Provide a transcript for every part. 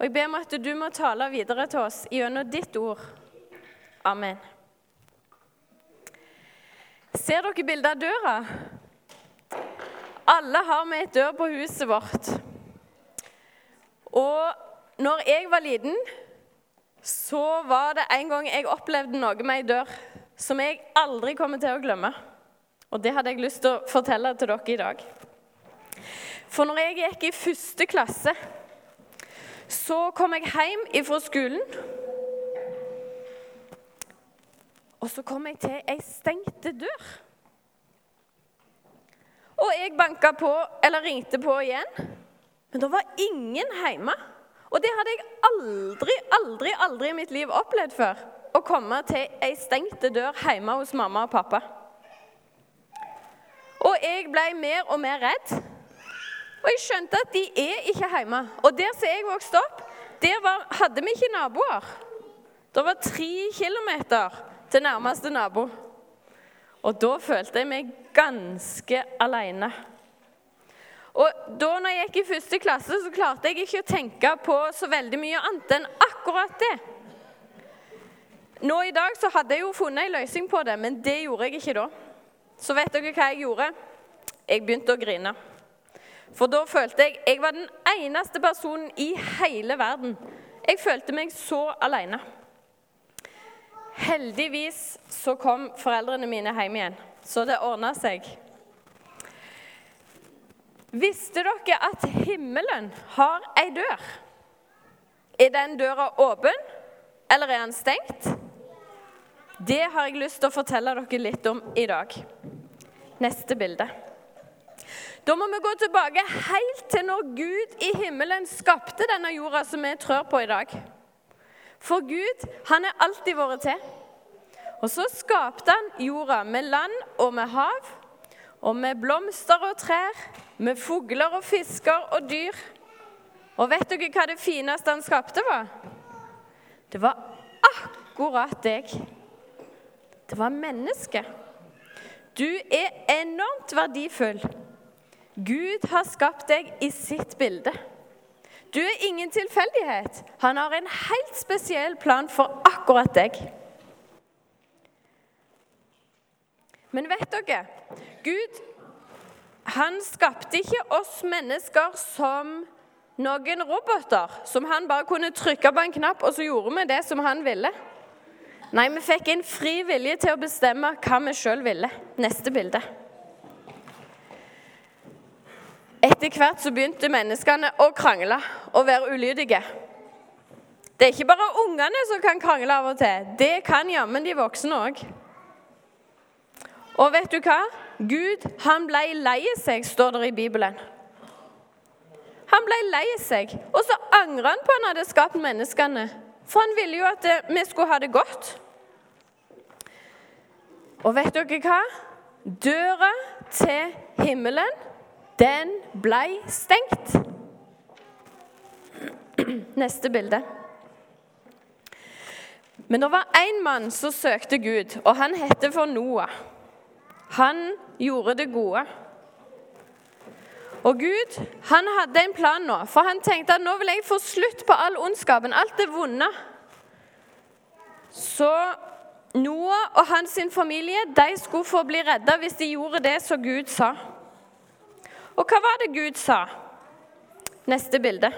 Og jeg ber om at du må tale videre til oss gjennom ditt ord. Amen. Ser dere bildet av døra? Alle har vi et dør på huset vårt. Og når jeg var liten, så var det en gang jeg opplevde noe med ei dør som jeg aldri kommer til å glemme. Og det hadde jeg lyst til å fortelle til dere i dag. For når jeg gikk i første klasse, så kom jeg hjem fra skolen. Og så kom jeg til ei stengte dør. Og jeg banka på, eller ringte på igjen, men det var ingen hjemme. Og det hadde jeg aldri, aldri, aldri i mitt liv opplevd før. Å komme til ei stengte dør hjemme hos mamma og pappa. Og jeg ble mer og mer redd. Og jeg skjønte at de er ikke hjemme. Og der som jeg vokste opp, der var, hadde vi ikke naboer. Det var tre kilometer til nærmeste nabo. Og da følte jeg meg ganske alene. Og da når jeg gikk i første klasse, så klarte jeg ikke å tenke på så veldig mye annet enn akkurat det. Nå i dag så hadde jeg jo funnet en løsning på det, men det gjorde jeg ikke da. Så vet dere hva jeg gjorde? Jeg begynte å grine. For da følte jeg jeg var den eneste personen i hele verden. Jeg følte meg så alene. Heldigvis så kom foreldrene mine hjem igjen, så det ordna seg. Visste dere at himmelen har ei dør? Er den døra åpen, eller er den stengt? Det har jeg lyst til å fortelle dere litt om i dag. Neste bilde. Da må vi gå tilbake helt til når Gud i himmelen skapte denne jorda som vi trør på i dag. For Gud, han er alltid vært til. Og så skapte han jorda med land og med hav, og med blomster og trær, med fugler og fisker og dyr. Og vet dere hva det fineste han skapte, var? Det var akkurat deg. Det var mennesket. Du er enormt verdifull. Gud har skapt deg i sitt bilde. Du er ingen tilfeldighet. Han har en helt spesiell plan for akkurat deg. Men vet dere Gud han skapte ikke oss mennesker som noen roboter, som han bare kunne trykke på en knapp, og så gjorde vi det som han ville. Nei, vi fikk en fri vilje til å bestemme hva vi sjøl ville. Neste bilde. Etter hvert så begynte menneskene å krangle og være ulydige. Det er ikke bare ungene som kan krangle av og til. Det kan jammen de voksne òg. Og vet du hva? Gud han ble lei seg, står det i Bibelen. Han ble lei seg, og så angra han på at han hadde skapt menneskene. For han ville jo at vi skulle ha det godt. Og vet dere hva? Døra til himmelen den blei stengt. Neste bilde. Men det var én mann som søkte Gud, og han het for Noah. Han gjorde det gode. Og Gud han hadde en plan nå, for han tenkte at nå vil jeg få slutt på all ondskapen, alt det vonde. Så Noah og hans familie de skulle få bli redda hvis de gjorde det som Gud sa. Og hva var det Gud sa? Neste bilde.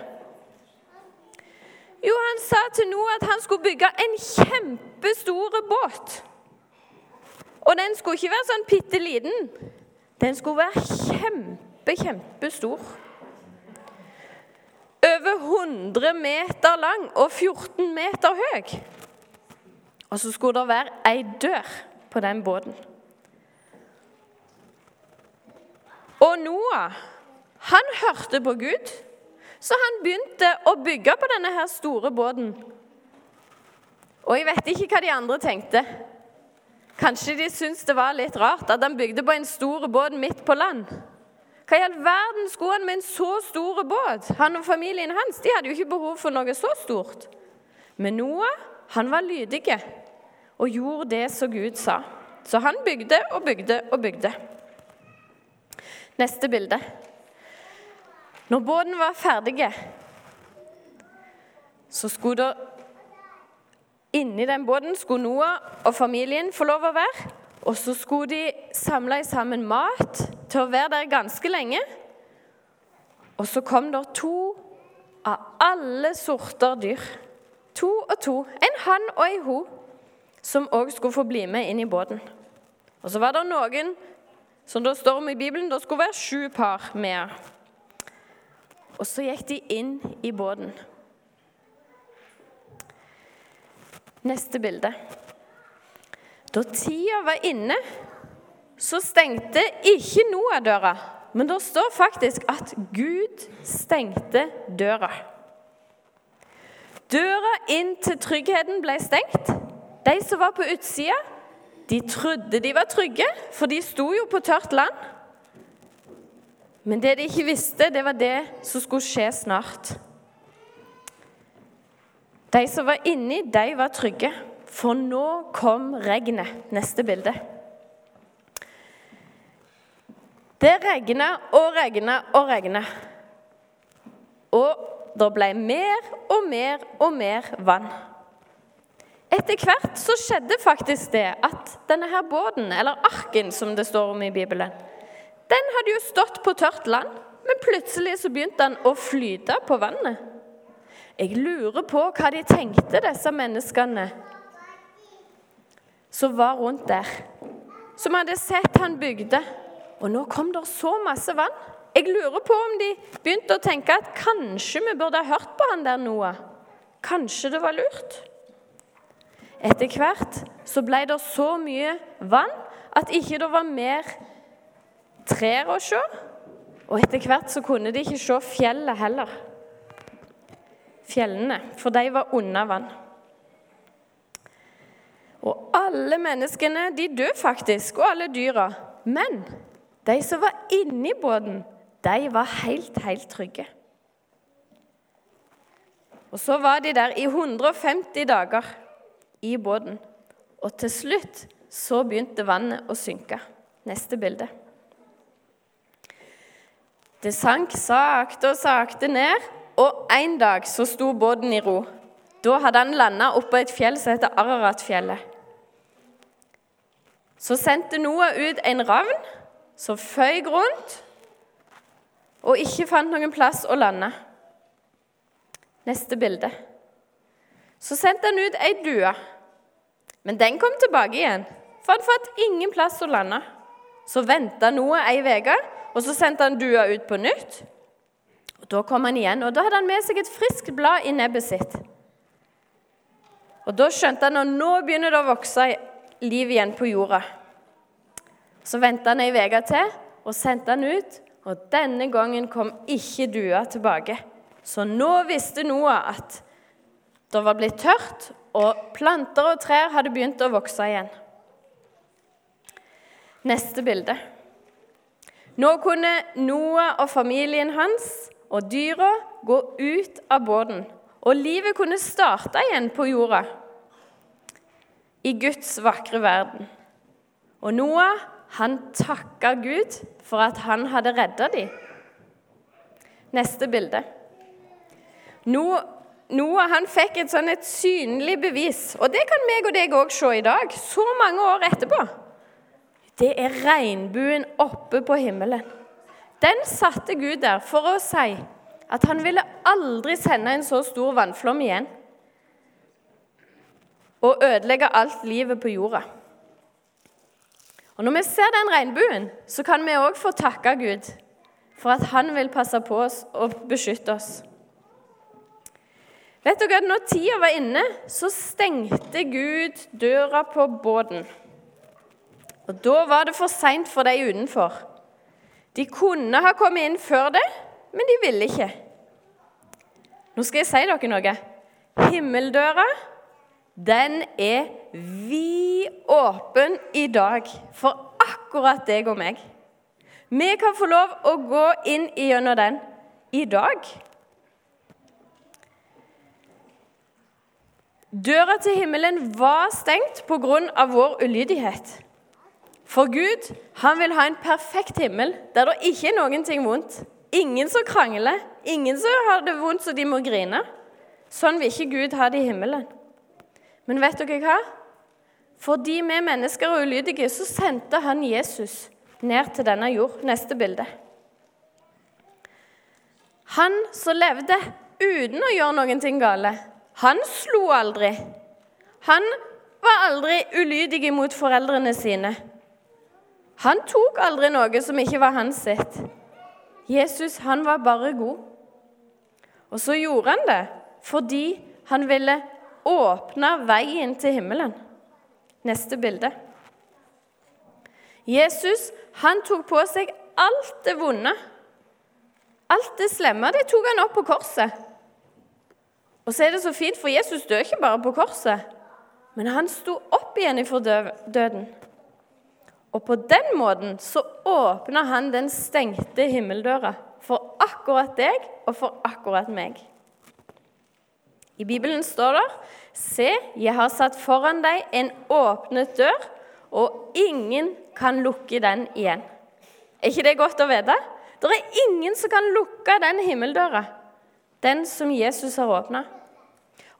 Jo, han sa til Noah at han skulle bygge en kjempestor båt. Og den skulle ikke være sånn bitte liten. Den skulle være kjempe, kjempestor. Over 100 meter lang og 14 meter høy. Og så skulle det være ei dør på den båten. Og Noah, han hørte på Gud, så han begynte å bygge på denne her store båten. Og jeg vet ikke hva de andre tenkte. Kanskje de syntes det var litt rart at han bygde på en stor båt midt på land. Hva i all verden skulle han med en så stor båt? Han og familien hans de hadde jo ikke behov for noe så stort. Men Noah han var lydig og gjorde det som Gud sa. Så han bygde og bygde og bygde. Neste bilde. Når båten var ferdig, så skulle det Inni den båten skulle Noah og familien få lov å være. Og så skulle de samle sammen mat til å være der ganske lenge. Og så kom det to av alle sorter dyr. To og to. En hann og en ho. Som òg skulle få bli med inn i båten. Og så var det noen, som det står om i Bibelen, det skulle være sju par med. Og så gikk de inn i båten. Neste bilde. Da tida var inne, så stengte ikke Noah døra. Men det står faktisk at Gud stengte døra. Døra inn til tryggheten ble stengt. De som var på utsida, de trodde de var trygge, for de sto jo på tørt land. Men det de ikke visste, det var det som skulle skje snart. De som var inni, de var trygge, for nå kom regnet. Neste bilde. Det regna og regna og regna. Og det ble mer og mer og mer vann. Etter hvert så skjedde faktisk det at denne her båten, eller arken som det står om i Bibelen, den hadde jo stått på tørt land, men plutselig så begynte den å flyte på vannet. Jeg lurer på hva de tenkte, disse menneskene som var rundt der. Som hadde sett han bygde. Og nå kom det så masse vann. Jeg lurer på om de begynte å tenke at kanskje vi burde ha hørt på han der Noah. Kanskje det var lurt. Etter hvert så ble det så mye vann at ikke det var mer trær å se. Og etter hvert så kunne de ikke se fjellet heller fjellene, for de var under vann. Og alle menneskene de døde faktisk, og alle dyra. Men de som var inni båten, de var helt, helt trygge. Og så var de der i 150 dager i båten. Og til slutt så begynte vannet å synke. Neste bilde. Det sank sakte og sakte ned, og en dag så sto båten i ro. Da hadde han landa oppå et fjell som heter Araratfjellet. Så sendte Noah ut en ravn som føyk rundt og ikke fant noen plass å lande. Neste bilde. Så sendte han ut ei due, men den kom tilbake igjen, for han fant ingen plass å lande. Så venta Noah ei uke, og så sendte han dua ut på nytt. Og Da kom han igjen, og da hadde han med seg et friskt blad i nebbet sitt. Og Da skjønte han at nå begynner det å vokse liv igjen på jorda. Så venta han ei uke til og sendte han ut, og denne gangen kom ikke dua tilbake. Så nå visste Noah at det var blitt tørt, og planter og trær hadde begynt å vokse igjen. Neste bilde. Nå kunne Noah og familien hans og dyra gå ut av båten, og livet kunne starte igjen på jorda. I Guds vakre verden. Og Noah, han takka Gud for at han hadde redda dem. Neste bilde. Noah han fikk et sånn et synlig bevis, og det kan meg og deg òg se i dag, så mange år etterpå. Det er regnbuen oppe på himmelen. Den satte Gud der for å si at han ville aldri sende en så stor vannflom igjen og ødelegge alt livet på jorda. Og Når vi ser den regnbuen, så kan vi òg få takke Gud for at han vil passe på oss og beskytte oss. Vet dere at Når tida var inne, så stengte Gud døra på båten. Og Da var det for seint for de utenfor. De kunne ha kommet inn før det, men de ville ikke. Nå skal jeg si dere noe. Himmeldøra, den er vidåpen i dag for akkurat deg og meg. Vi kan få lov å gå inn gjennom den i dag. Døra til himmelen var stengt pga. vår ulydighet. For Gud han vil ha en perfekt himmel der det ikke er noen ting vondt. Ingen som krangler, ingen som har det vondt så de må grine. Sånn vil ikke Gud ha det i himmelen. Men vet dere hva? Fordi vi mennesker er ulydige, så sendte han Jesus ned til denne jord. Neste bilde. Han som levde uten å gjøre noen ting gale, han slo aldri. Han var aldri ulydig mot foreldrene sine. Han tok aldri noe som ikke var hans sitt. Jesus han var bare god. Og så gjorde han det fordi han ville åpne veien til himmelen. Neste bilde. Jesus han tok på seg alt det vonde. Alt det slemme det tok han opp på korset. Og så er det så fint, for Jesus døde ikke bare på korset, men han sto opp igjen ifra døden. Og på den måten så åpna han den stengte himmeldøra for akkurat deg og for akkurat meg. I Bibelen står det Se, jeg har satt foran deg en åpnet dør, og ingen kan lukke den igjen. Er ikke det godt å vite? Det er ingen som kan lukke den himmeldøra, den som Jesus har åpna.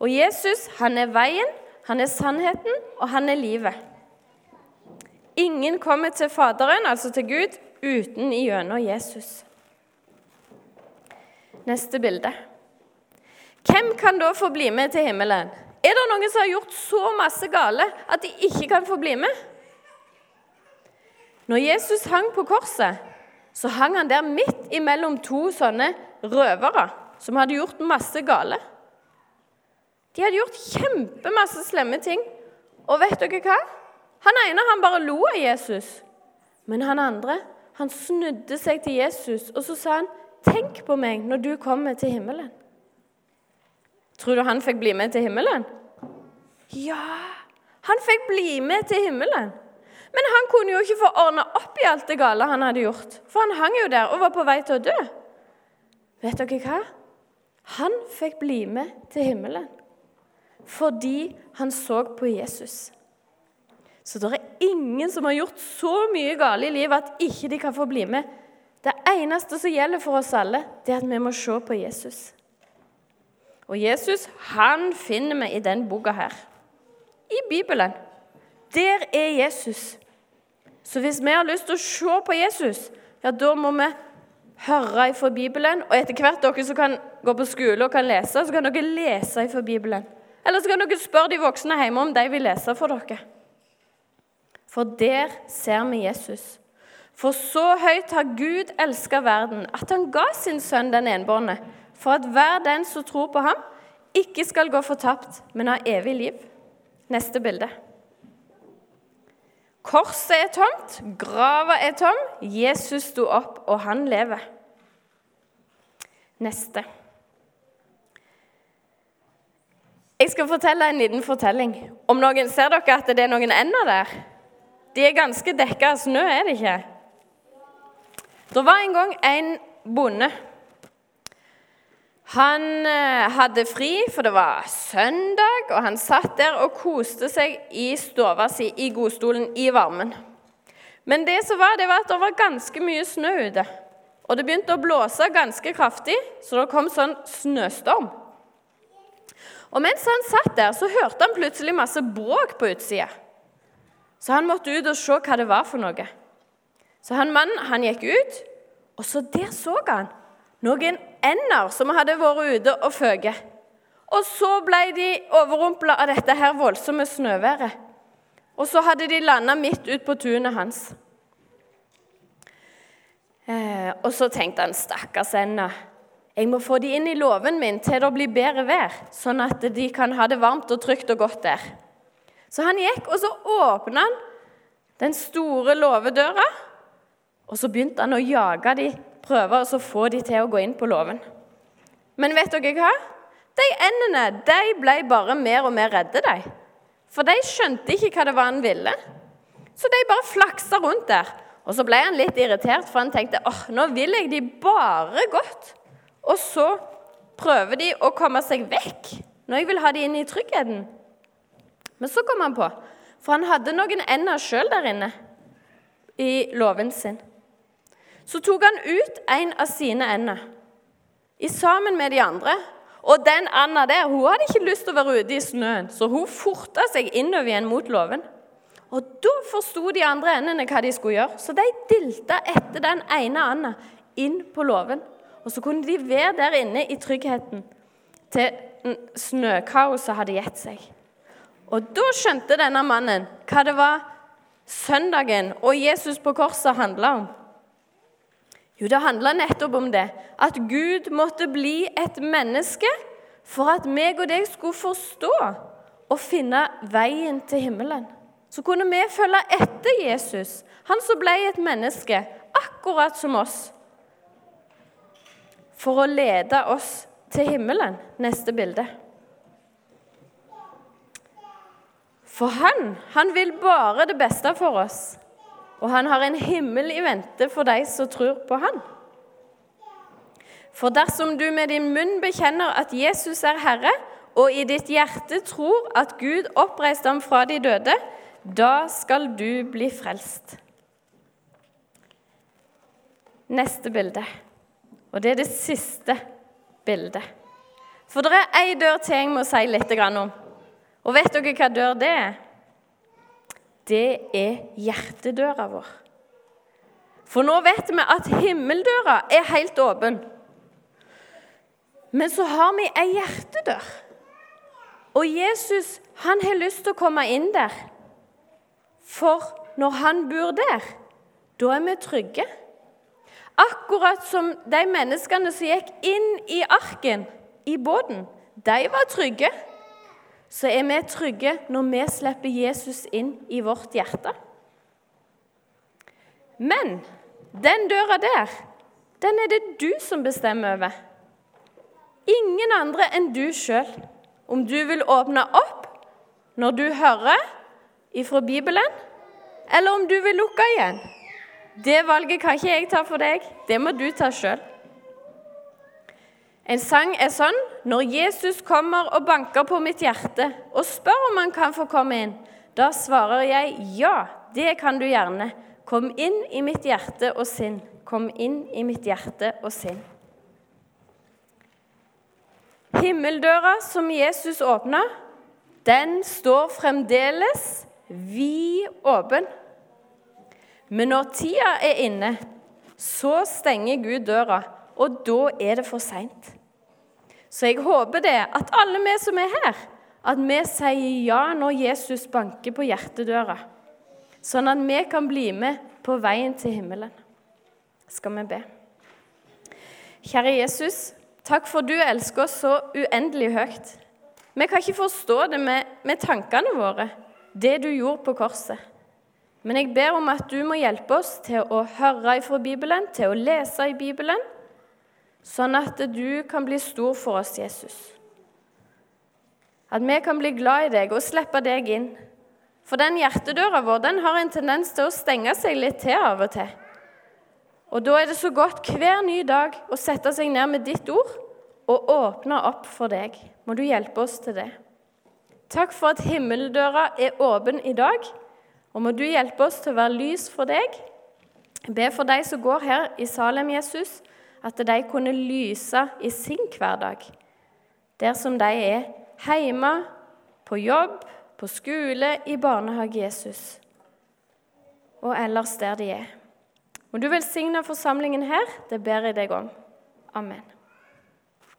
Og Jesus, han er veien, han er sannheten, og han er livet. Ingen kommer til Faderen, altså til Gud, uten gjennom Jesus. Neste bilde. Hvem kan da få bli med til himmelen? Er det noen som har gjort så masse gale at de ikke kan få bli med? Når Jesus hang på korset, så hang han der midt imellom to sånne røvere som hadde gjort masse gale. De hadde gjort kjempemasse slemme ting. Og vet dere hva? Han ene han bare lo av Jesus. Men han andre han snudde seg til Jesus og så sa han, 'Tenk på meg når du kommer til himmelen.' Tror du han fikk bli med til himmelen? Ja, han fikk bli med til himmelen. Men han kunne jo ikke få ordna opp i alt det gale han hadde gjort. For han hang jo der og var på vei til å dø. Vet dere hva? Han fikk bli med til himmelen fordi han så på Jesus. Så det er ingen som har gjort så mye galt i livet at ikke de kan få bli med. Det eneste som gjelder for oss alle, det er at vi må se på Jesus. Og Jesus han finner vi i den boka her. I Bibelen. Der er Jesus. Så hvis vi har lyst til å se på Jesus, ja, da må vi høre ifra Bibelen. Og etter hvert dere som kan gå på skole og kan lese, så kan dere lese fra Bibelen. Eller så kan dere spørre de voksne hjemme om de vil lese for dere. For der ser vi Jesus. For så høyt har Gud elska verden, at han ga sin sønn den enbårne, for at hver den som tror på ham, ikke skal gå fortapt, men ha evig liv. Neste bilde. Korset er tomt, grava er tom, Jesus sto opp, og han lever. Neste. Jeg skal fortelle en liten fortelling. Om noen Ser dere at det er noen ender der? De er ganske dekka av snø, er det ikke? Det var en gang en bonde. Han eh, hadde fri, for det var søndag, og han satt der og koste seg i stua si, i godstolen, i varmen. Men det som var, det var at det var ganske mye snø ute. Og det begynte å blåse ganske kraftig, så det kom sånn snøstorm. Og mens han satt der, så hørte han plutselig masse bråk på utsida. Så han måtte ut og se hva det var for noe. Så han mannen han gikk ut, og så der så han noen ender som hadde vært ute og føket. Og så ble de overrumpla av dette her voldsomme snøværet. Og så hadde de landa midt ut på tunet hans. Eh, og så tenkte han stakkars ender. Jeg må få de inn i låven min til det blir bedre vær, sånn at de kan ha det varmt og trygt og godt der. Så han gikk, og så åpna han den store låvedøra. Og så begynte han å jage de, prøve å få de til å gå inn på låven. Men vet dere hva? De endene de ble bare mer og mer redde, de. For de skjønte ikke hva det var han ville. Så de bare flaksa rundt der. Og så ble han litt irritert, for han tenkte åh, nå vil jeg de bare godt. Og så prøver de å komme seg vekk når jeg vil ha de inn i tryggheten. Men så kom han på, for han hadde noen ender sjøl der inne i låven sin. Så tok han ut en av sine ender i sammen med de andre, Og den anda der hun hadde ikke lyst til å være ute i snøen, så hun forta seg innover igjen mot låven. Og da forsto de andre endene hva de skulle gjøre, så de dilta etter den ene anda inn på låven. Og så kunne de være der inne i tryggheten til snøkaoset hadde gitt seg. Og da skjønte denne mannen hva det var søndagen og Jesus på korset handla om. Jo, det handla nettopp om det. At Gud måtte bli et menneske for at meg og deg skulle forstå og finne veien til himmelen. Så kunne vi følge etter Jesus, han som ble et menneske, akkurat som oss, for å lede oss til himmelen. Neste bilde. For han, han vil bare det beste for oss. Og han har en himmel i vente for de som tror på han. For dersom du med din munn bekjenner at Jesus er Herre, og i ditt hjerte tror at Gud oppreiste ham fra de døde, da skal du bli frelst. Neste bilde, og det er det siste bildet. For det er ei dør til jeg må si litt om. Og vet dere hva dør det er? Det er hjertedøra vår. For nå vet vi at himmeldøra er helt åpen. Men så har vi ei hjertedør. Og Jesus han har lyst til å komme inn der. For når han bor der, da er vi trygge. Akkurat som de menneskene som gikk inn i arken, i båten, de var trygge så er vi trygge når vi slipper Jesus inn i vårt hjerte. Men den døra der, den er det du som bestemmer over. Ingen andre enn du sjøl. Om du vil åpne opp når du hører ifra Bibelen, eller om du vil lukke igjen. Det valget kan ikke jeg ta for deg. Det må du ta sjøl. En sang er sånn når Jesus kommer og banker på mitt hjerte og spør om han kan få komme inn. Da svarer jeg ja, det kan du gjerne. Kom inn i mitt hjerte og sinn. Kom inn i mitt hjerte og sinn. Himmeldøra som Jesus åpna, den står fremdeles vid åpen. Men når tida er inne, så stenger Gud døra og da er det for seint. Så jeg håper det, at alle vi som er her, at vi sier ja når Jesus banker på hjertedøra, sånn at vi kan bli med på veien til himmelen. Skal vi be? Kjære Jesus, takk for du elsker oss så uendelig høyt. Vi kan ikke forstå det med, med tankene våre, det du gjorde på korset. Men jeg ber om at du må hjelpe oss til å høre ifra Bibelen, til å lese i Bibelen, sånn at du kan bli stor for oss, Jesus. At vi kan bli glad i deg og slippe deg inn. For den hjertedøra vår den har en tendens til å stenge seg litt til av og til. Og Da er det så godt hver ny dag å sette seg ned med ditt ord og åpne opp for deg. Må du hjelpe oss til det. Takk for at himmeldøra er åpen i dag, og må du hjelpe oss til å være lys for deg. Be for de som går her i Salem, Jesus, at de kunne lyse i sin hverdag, der som de er hjemme, på jobb, på skole, i barnehage Jesus, og ellers der de er. Må du velsigne forsamlingen her, det ber jeg deg om. Amen.